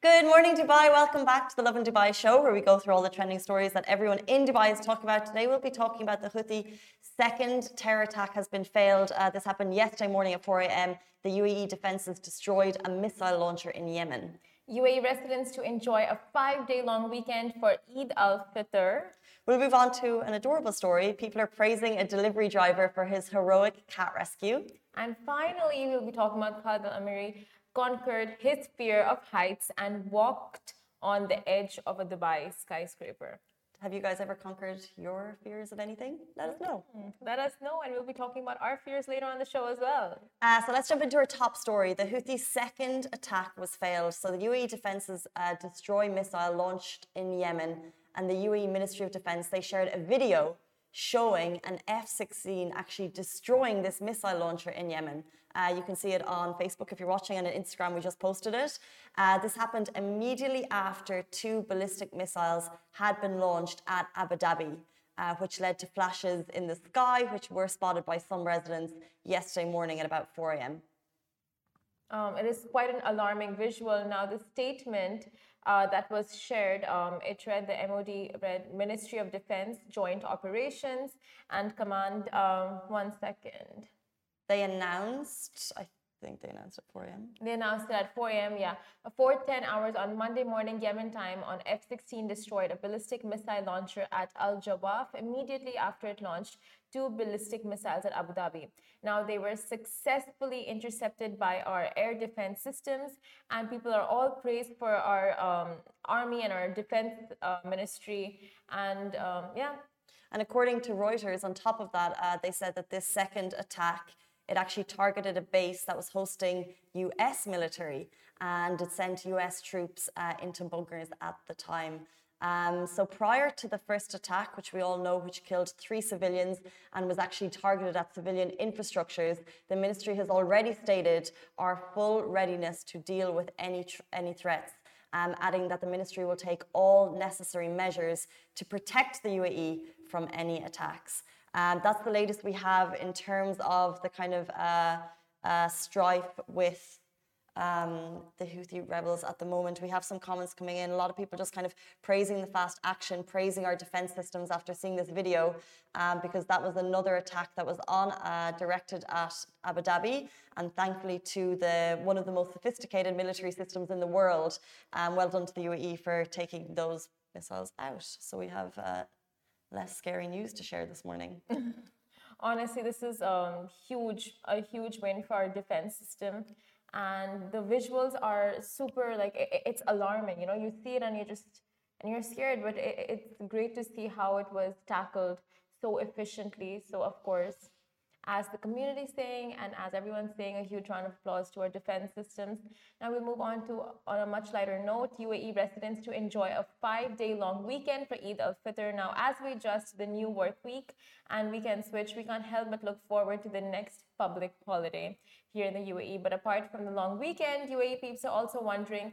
Good morning, Dubai. Welcome back to the Lovin Dubai show, where we go through all the trending stories that everyone in Dubai is talking about. Today, we'll be talking about the Houthi second terror attack has been failed. Uh, this happened yesterday morning at 4 a.m. The UAE defences destroyed a missile launcher in Yemen. UAE residents to enjoy a five-day-long weekend for Eid al-Fitr. We'll move on to an adorable story. People are praising a delivery driver for his heroic cat rescue. And finally, we'll be talking about Khalid al-Ameri conquered his fear of heights and walked on the edge of a Dubai skyscraper. Have you guys ever conquered your fears of anything? Let us know. Hmm, let us know, and we'll be talking about our fears later on the show as well. Uh, so let's jump into our top story. The Houthi second attack was failed. So the UAE defenses uh, destroy missile launched in Yemen, and the UAE Ministry of Defense they shared a video showing an F-16 actually destroying this missile launcher in Yemen. Uh, you can see it on Facebook if you're watching, and on Instagram we just posted it. Uh, this happened immediately after two ballistic missiles had been launched at Abu Dhabi. Uh, which led to flashes in the sky, which were spotted by some residents yesterday morning at about 4 a.m. Um, it is quite an alarming visual. Now, the statement uh, that was shared, um, it read the MOD read Ministry of Defense Joint Operations and Command. Um, one second. They announced, I think they announced at 4 a.m. They announced it at 4 a.m. Yeah, 4:10 hours on Monday morning Yemen time, on F-16 destroyed a ballistic missile launcher at Al Jawf immediately after it launched two ballistic missiles at Abu Dhabi. Now they were successfully intercepted by our air defense systems, and people are all praised for our um, army and our defense uh, ministry. And um, yeah. And according to Reuters, on top of that, uh, they said that this second attack it actually targeted a base that was hosting US military and it sent US troops uh, into bunkers at the time. Um, so prior to the first attack, which we all know, which killed three civilians and was actually targeted at civilian infrastructures, the ministry has already stated our full readiness to deal with any any threats. Um, adding that the ministry will take all necessary measures to protect the UAE from any attacks. That's the latest we have in terms of the kind of uh, uh, strife with um, the Houthi rebels at the moment. We have some comments coming in. A lot of people just kind of praising the fast action, praising our defense systems after seeing this video, um, because that was another attack that was on uh, directed at Abu Dhabi, and thankfully to the one of the most sophisticated military systems in the world. Um, well done to the UAE for taking those missiles out. So we have uh, less scary news to share this morning. Honestly, this is um, huge, a huge win for our defense system. And the visuals are super, like, it, it's alarming. You know, you see it and you just, and you're scared, but it, it's great to see how it was tackled so efficiently. So, of course, as the community saying and as everyone's saying a huge round of applause to our defense systems. Now we move on to on a much lighter note, UAE residents to enjoy a five-day long weekend for Eid al-Fitr. Now as we adjust to the new work week and weekend switch, we can't help but look forward to the next public holiday here in the UAE. But apart from the long weekend, UAE peeps are also wondering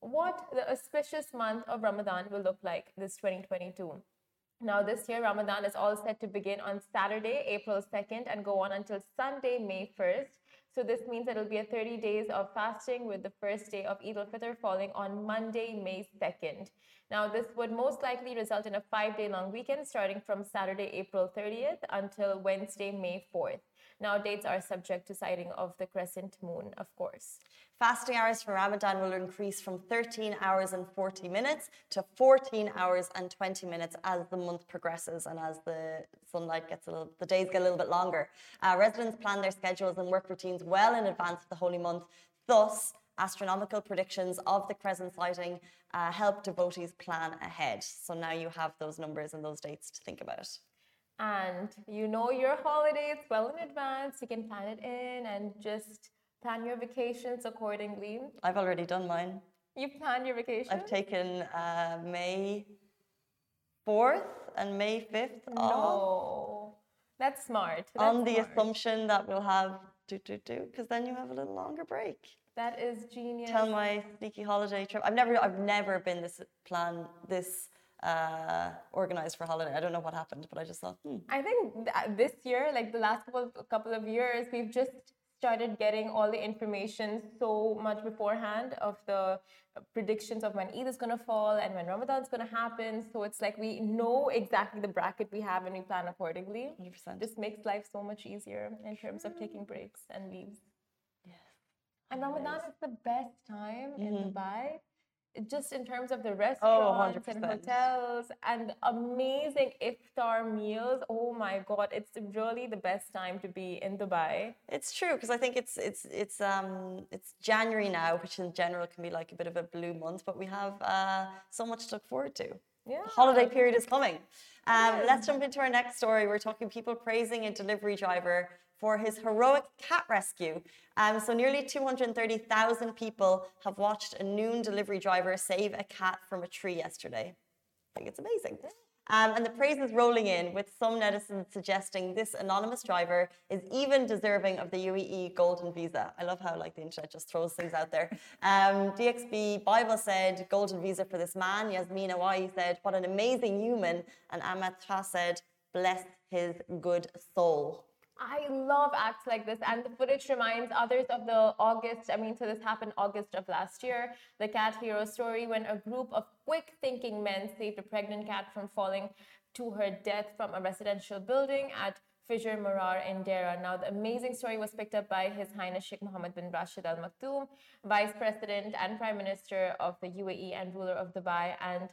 what the auspicious month of Ramadan will look like this 2022. Now, this year, Ramadan is all set to begin on Saturday, April 2nd, and go on until Sunday, May 1st. So, this means it'll be a 30 days of fasting with the first day of Eid al Fitr falling on Monday, May 2nd. Now, this would most likely result in a five day long weekend starting from Saturday, April 30th until Wednesday, May 4th. Now, dates are subject to sighting of the crescent moon, of course. Fasting hours for Ramadan will increase from 13 hours and 40 minutes to 14 hours and 20 minutes as the month progresses and as the sunlight gets a little, the days get a little bit longer. Uh, residents plan their schedules and work routines well in advance of the holy month. Thus, astronomical predictions of the crescent sighting uh, help devotees plan ahead. So now you have those numbers and those dates to think about. And you know your holidays well in advance. You can plan it in and just Plan your vacations accordingly. I've already done mine. You planned your vacation? I've taken uh, May 4th and May 5th no. off. That's smart. That's on the smart. assumption that we'll have do do do because then you have a little longer break. That is genius. Tell my sneaky holiday trip. I've never I've never been this plan this uh, organized for holiday. I don't know what happened, but I just thought. Hmm. I think th- this year, like the last couple of, couple of years, we've just started getting all the information so much beforehand of the predictions of when Eid is going to fall and when Ramadan is going to happen. So it's like we know exactly the bracket we have and we plan accordingly. 100%. This makes life so much easier in terms of taking breaks and leaves. Yes. And Ramadan is the best time in Mm-hmm. Dubai. Just in terms of the Oh, restaurants and hotels and amazing iftar meals. Oh my God, it's really the best time to be in Dubai. It's true because I think it's it's it's um it's January now, which in general can be like a bit of a blue month, but we have uh, so much to look forward to. Yeah. The holiday period is coming. Um, Let's jump into our next story. We're talking people praising a delivery driver for his heroic cat rescue. Um, so nearly 230,000 people have watched a noon delivery driver save a cat from a tree yesterday. I think it's amazing. Um, and the praise is rolling in, with some netizens suggesting this anonymous driver is even deserving of the UAE golden visa. I love how like the internet just throws things out there. Um, DXB Bible said golden visa for this man. Yasmin Awai said, "What an amazing human," and Ahmed Shah said, "Bless his good soul." I love acts like this, and the footage reminds others of the August. I mean, so this happened August of last year. The cat hero story when a group of quick-thinking men saved a pregnant cat from falling to her death from a residential building at Fijr Murar in Deira. Now, the amazing story was picked up by His Highness Sheikh Mohammed bin Rashid Al Maktoum, Vice President and Prime Minister of the UAE and ruler of Dubai, and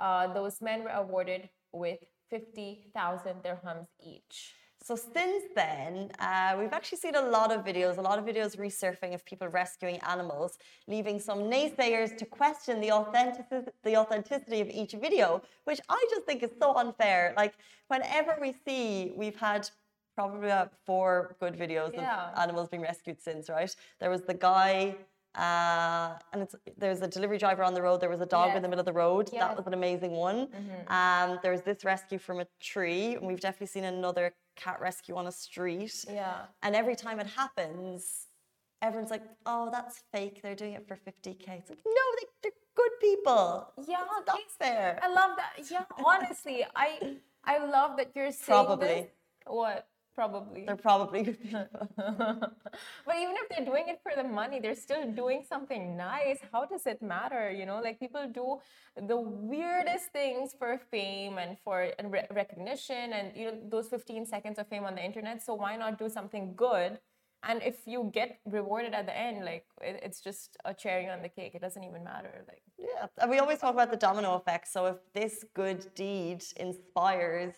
uh, those men were awarded with 50,000 dirhams each. So since then, uh, we've actually seen a lot of videos, a lot of videos resurfing of people rescuing animals, leaving some naysayers to question the authenticity, the authenticity of each video, which I just think is so unfair. Like whenever we see, we've had probably about four good videos Yeah. of animals being rescued since, right? There was the guy. Uh, and it's there's a delivery driver on the road. There was a dog in the middle of the road. That was an amazing one. Um, there's this rescue from a tree, and we've definitely seen another cat rescue on a street. Yeah. And every time it happens, everyone's like, "Oh, that's fake. They're doing it for 50k." It's like, no, they, they're good people. Yeah, That's fair. I love that. Yeah, honestly, I I love that you're saying Probably. this. What? Probably. They're probably good people. but even if they're doing it for the money, they're still doing something nice. How does it matter? You know, like people do the weirdest things for fame and for and re- recognition and you know those 15 seconds of fame on the internet. So why not do something good? And if you get rewarded at the end, like it, it's just a cherry on the cake. It doesn't even matter. Like Yeah, and we always talk about the domino effect. So if this good deed inspires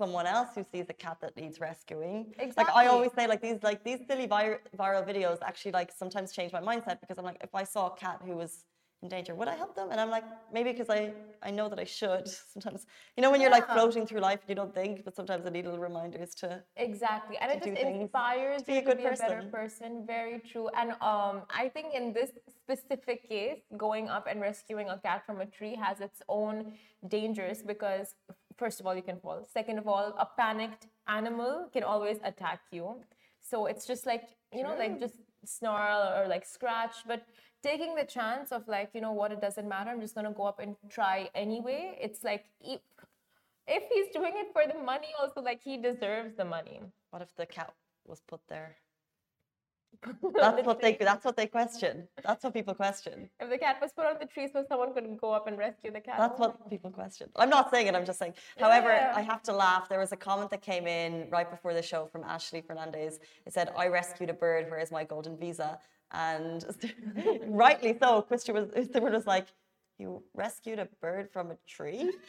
someone else who sees a cat that needs rescuing, like I always say, like these like these silly vir- viral videos actually like sometimes change my mindset because I'm like, if I saw a cat who was in danger, would I help them? And I'm like, maybe because I I know that I should. Sometimes you know when you're like floating through life, you don't think, but sometimes I need little reminders to. Exactly, and it just inspires to be you a good to be a better person. person. Very true. And um, I think in this specific case, going up and rescuing a cat from a tree has its own dangers because, first of all, you can fall. Second of all, a panicked animal can always attack you. So it's just like you know, like just snarl or like scratch, but taking the chance of like you know what, it doesn't matter. I'm just gonna go up and try anyway. It's like. e- if he's doing it for the money, also like he deserves the money. What if the cat was put there? That's what they. That's what they question. That's what people question. If the cat was put on the tree so someone could go up and rescue the cat. That's what people question. I'm not saying it, I'm just saying. However, Yeah. I have to laugh. There was a comment that came in right before the show from Ashley Fernandez. It said, I rescued a bird, where is my golden visa? And rightly so, Christian was, Stuart was like, You rescued a bird from a tree?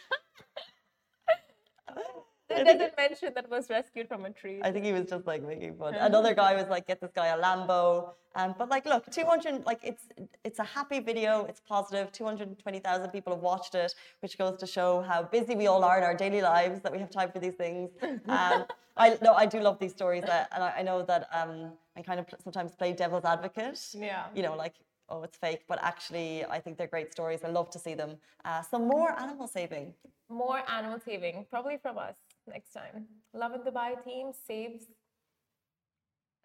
It doesn't mention that it was rescued from a tree. I think he was just like making fun. Another guy was like, "Get this guy a Lambo." Um, but like, look, 200 like it's it's a happy video. It's positive. 220,000 people have watched it, which goes to show how busy we all are in our daily lives that we have time for these things. Um, I no, I do love these stories, uh, and I, I know that um, I kind of sometimes play devil's advocate. Yeah. You know, like. Oh, it's fake, but actually, I think they're great stories. I love to see them. Uh, some more animal saving. More animal saving, probably from us next time. Lovin Dubai team saves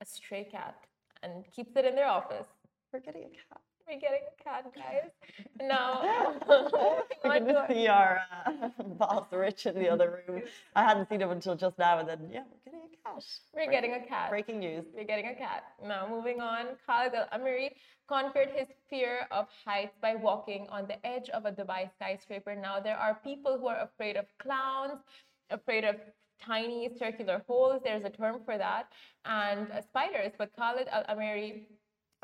a stray cat and keeps it in their office. We're getting a cat. We're getting a cat, guys. Now, We on can to- see our uh, boss Rich in the other room. I hadn't seen him until just now, and then yeah, we're getting a cat. We're getting a cat. Breaking news. We're getting a cat. Now, moving on, Khalid Al Ameri conquered his fear of heights by walking on the edge of a Dubai skyscraper. Now, there are people who are afraid of clowns, afraid of tiny circular holes. There's a term for that, and uh, spiders. But Khalid Al Ameri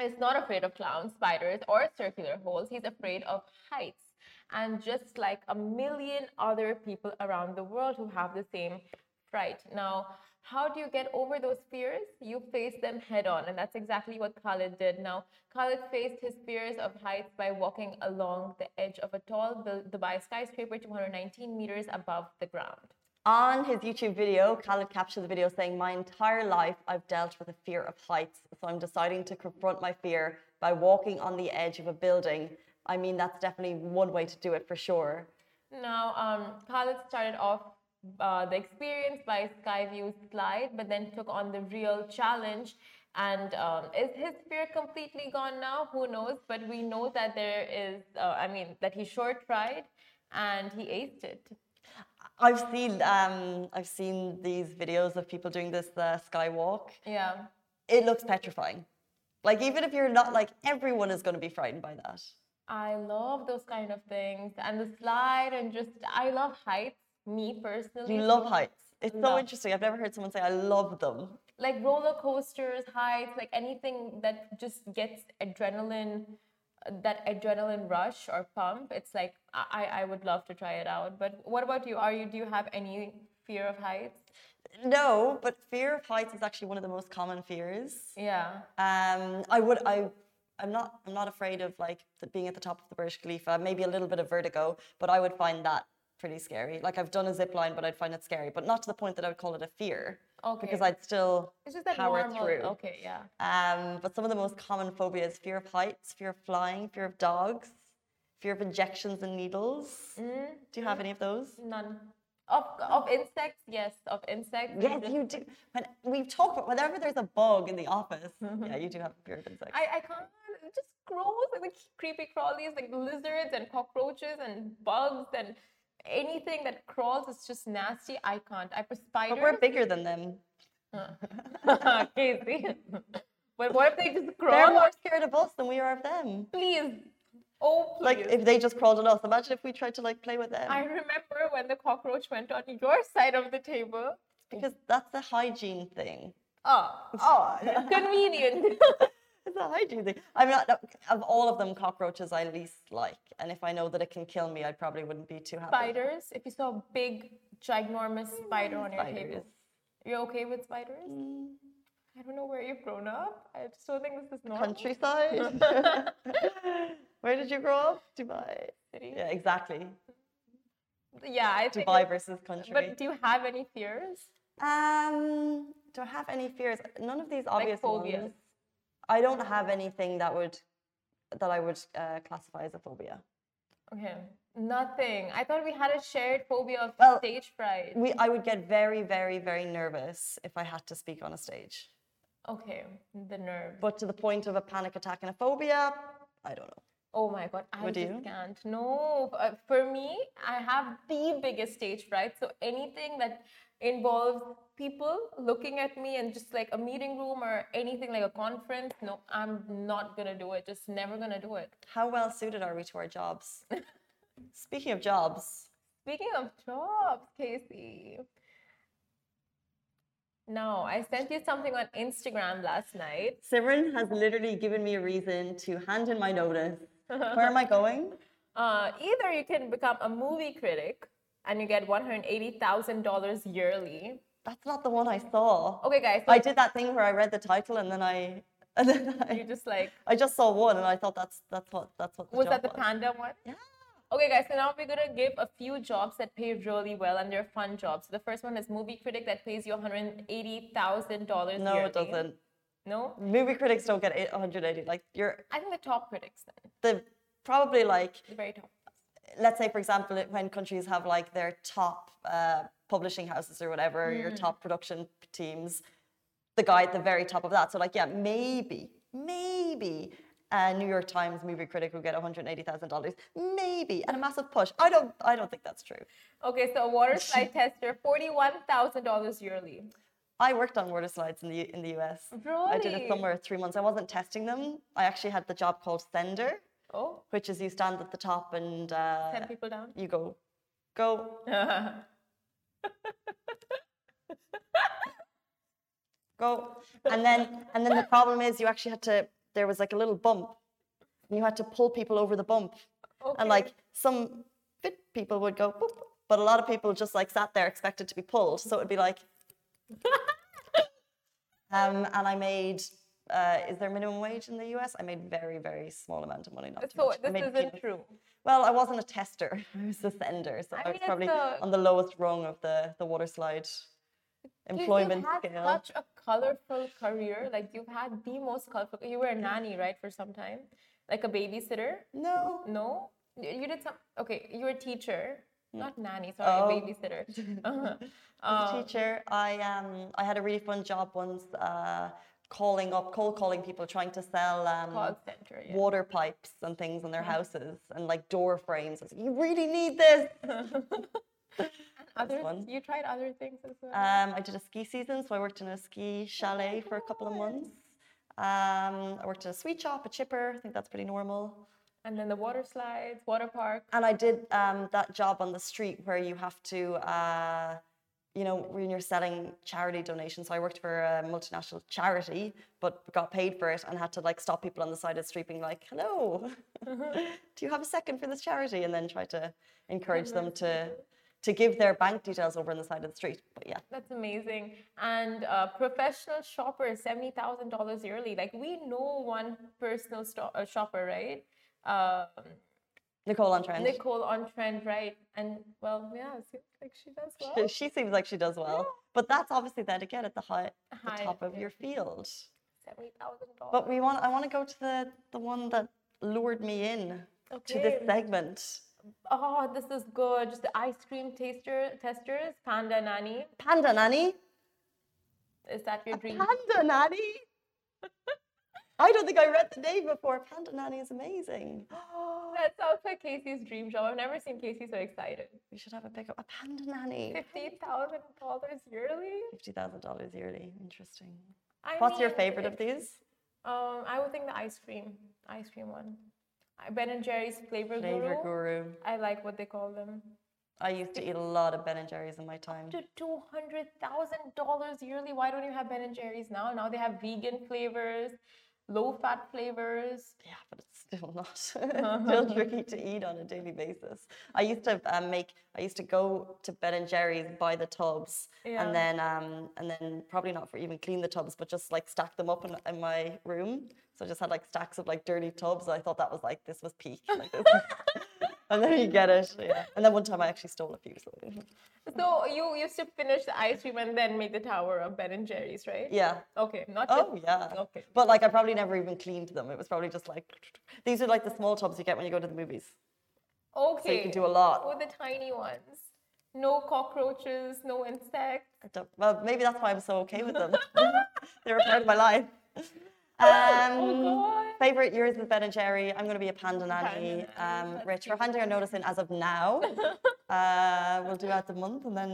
is not afraid of clowns, spiders, or circular holes. He's afraid of heights. And just like a million other people around the world who have the same fright. Now, how do you get over those fears? You face them head on, and that's exactly what Khalid did. Now, Khalid faced his fears of heights by walking along the edge of a tall Dubai skyscraper 219 meters above the ground. On his YouTube video, Khalid captured the video saying, My entire life I've dealt with a fear of heights, so I'm deciding to confront my fear by walking on the edge of a building. I mean, that's definitely one way to do it for sure. Now, um, Khalid started off uh, the experience by Skyview slide, but then took on the real challenge. And um, is his fear completely gone now? Who knows? But we know that there is, uh, I mean, that he short tried and he aced it. I've seen um, I've seen these videos of people doing this uh, skywalk. Yeah. It looks petrifying. Like even if you're not like everyone is going to be frightened by that. I love those kind of things and the slide and just I love heights me personally. You love heights. It's love. so interesting. I've never heard someone say I love them. Like roller coasters, heights, like anything that just gets adrenaline, that adrenaline rush or pump. It's like I, I would love to try it out. But what about you? Are you do you have any fear of heights? No, but fear of heights is actually one of the most common fears. Yeah. Um, I would I I'm not I'm not afraid of like being at the top of the Burj Khalifa. Maybe a little bit of vertigo, but I would find that pretty scary. Like I've done a zip line, but I'd find it scary, but not to the point that I would call it a fear. Okay. Because I'd still it's just that power normal. through. Okay, yeah. Um, but some of the most common phobias: fear of heights, fear of flying, fear of dogs, fear of injections and needles. Mm. Do you have any of those? None. Of, of insects, yes. Of insects. Yes, you do. When we've talked about whenever there's a bug in the office, yeah, you do have fear of insects. I, I can't. Just grows like the creepy crawlies, like lizards and cockroaches and bugs and anything that crawls is just nasty. I can't. I for spiders. But we're bigger than them. Casey. but what if they just crawl? They're more scared of us than we are of them. Please. Oh, please. Like if they just crawled on us. Imagine if we tried to like play with them. I remember when the cockroach went on your side of the table. Because that's the hygiene thing. Oh, oh, convenient. It's a hygiene thing. I'm not of all of them. Cockroaches I least like, and if I know that it can kill me, I probably wouldn't be too happy. Spiders. If you saw a big, ginormous spider on your Spiders. table, you're okay with spiders? Mm. I don't know where you've grown up. I just don't think this is normal. Countryside. where did you grow up? Dubai. City. Yeah, exactly. Yeah, I think. Dubai versus country. But do you have any fears? Um, do I have any fears? None of these obvious like phobias. ones. I don't have anything that would that I would uh, classify as a phobia. Okay, nothing. I thought we had a shared phobia of Well, stage fright. We, I would get very, very, very nervous if I had to speak on a stage. Okay, the nerve. But to the point of a panic attack and a phobia, I don't know. Oh my god, I Would just you? can't. No, uh, for me, I have the biggest stage fright. So anything that involves people looking at me and just like a meeting room or anything like a conference, no, I'm not gonna do it. Just never gonna do it. How well suited are we to our jobs? Speaking of jobs, Speaking of jobs, Casey. No, I sent you something on Instagram last night. Simran has literally given me a reason to hand in my notice. Where am I going? Uh, either you can become a movie critic and you get $180,000 yearly. That's not the one I saw. Okay, guys. So I did that thing where I read the title and then I and then you just like, I just saw one and I thought that's that's what that's what the was that the panda one? Yeah. Okay, guys, so now we're gonna give a few jobs that pay really well and they're fun jobs. So the first one is movie critic that pays you $180,000 No, yearly. it doesn't. No? Movie critics don't get eight- 180. Like you're I think the top critics then. the probably like The very top. Let's say for example when countries have like their top uh, publishing houses or whatever your top production teams the guy at the very top of that so like yeah maybe maybe a new york times movie critic will get $180000 maybe and a massive push i don't i don't think that's true Okay, so a water slide tester, $41,000 yearly. I worked on water slides in the in the US. Really? I did it somewhere three months. I wasn't testing them. I actually had the job called sender, Oh, which is you stand at the top and uh, ten people down. you go, go, go, and then and then the problem is you actually had to. There was like a little bump, and you had to pull people over the bump, and like some fit people would go, boop, but a lot of people just like sat there expected to be pulled. So it'd be like, um, and I made. Uh, is there minimum wage in the US? I made very, very small amount of money. Not So much. This isn't peanuts. true. Well, I wasn't a tester. I was a sender, so I I, mean, was probably a- on the lowest rung of the the water slide You- employment you've had scale. such a colorful career. Like you've had the most colorful. You were a nanny, right, for some time, like a babysitter. No, No, you you did some. Okay, you were a teacher, not nanny. Sorry, Oh. a babysitter. Uh-huh. as a Uh, teacher, I um I had a really fun job once, uh, calling up, cold calling people, trying to sell um, center. Yeah. water pipes and things in their houses and like door frames. Like, you really need this. Other, you tried other things as well. Um, I did a ski season, so I worked in a ski chalet for a couple of months. Um, I worked at a sweet shop, a chipper. I think that's pretty normal. and then the water slides, water park. And I did um, that job on the street where you have to, uh, you know, when you're selling charity donations. So I worked for a multinational charity, but got paid for it and had to like stop people on the side of the street being like, hello, do you have a second for this charity? And then try to encourage them to to give their bank details over on the side of the street. But yeah, That's amazing. And uh, professional shoppers, seventy thousand dollars yearly. Like we know one personal sto- uh, shopper, right? Um, Nicole on trend. Nicole on trend, right? And well, yeah, it seems like she does well. She- She seems like she does well, but that's obviously then again at the high, the top of your field. Seventy thousand dollars. But we want, I want to go to the the one that lured me in to this segment. Oh, this is good. Just the ice cream taster testers, Panda Nanny. Panda Nanny. Is that your dream? Panda Nanny. I don't think I read the name before. Panda Nanny is amazing. That sounds like Casey's dream job. I've never seen Casey so excited. We should have a pickup. A Panda Nanny. Fifty thousand dollars yearly. Fifty thousand dollars yearly. Interesting. I What's your favorite of these? Um, I would think the ice cream, ice cream one. Ben and Jerry's flavor, Flavor guru. Guru. I like what they call them. I used to eat a lot of Ben and Jerry's in my time. To two hundred thousand dollars yearly. Why don't you have Ben and Jerry's now? Now they have vegan flavors, low fat flavors. Yeah, but it's still not. still tricky to eat on a daily basis. I used to um, make. I used to go to Ben and Jerry's, buy the tubs, Yeah. and then um, and then probably not for even clean the tubs, but just like stack them up in, in my room. So I just had like stacks of like dirty tubs. I thought that was like this was peak. Like, this and then you get it. Yeah. And then one time I actually stole a few. So So you used to finish the ice cream and then make the tower of Ben and Jerry's, right? yeah. Okay, not Oh yet. yeah. Okay. But like I probably never even cleaned them. It was probably just like these are like the small tubs you get when you go to the movies. Okay. So you can do a lot. With the tiny ones. No cockroaches, no insects. Well, maybe that's why I'm so okay with them. They're a part of my life. Um, God. favorite yours is Ben and Jerry. I'm going to be a panda nanny. Panda Um, Rich, we're handing our notice in as of now. uh, we'll do that the month and then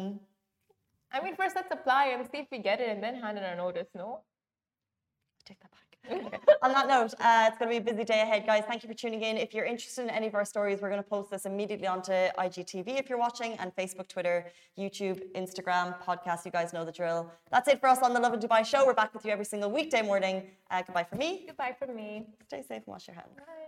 I mean, first let's apply and see if we get it and then hand in our notice, no? take that back. On that note, uh, it's going to be a busy day ahead, guys. Thank you for tuning in. If you're interested in any of our stories, we're going to post this immediately onto IGTV if you're watching, and Facebook, Twitter, YouTube, Instagram, podcast. You guys know the drill. That's it for us on the Lovin Dubai show. We're back with you every single weekday morning. Uh, goodbye from me. Goodbye from me. Stay safe and wash your hands. Bye.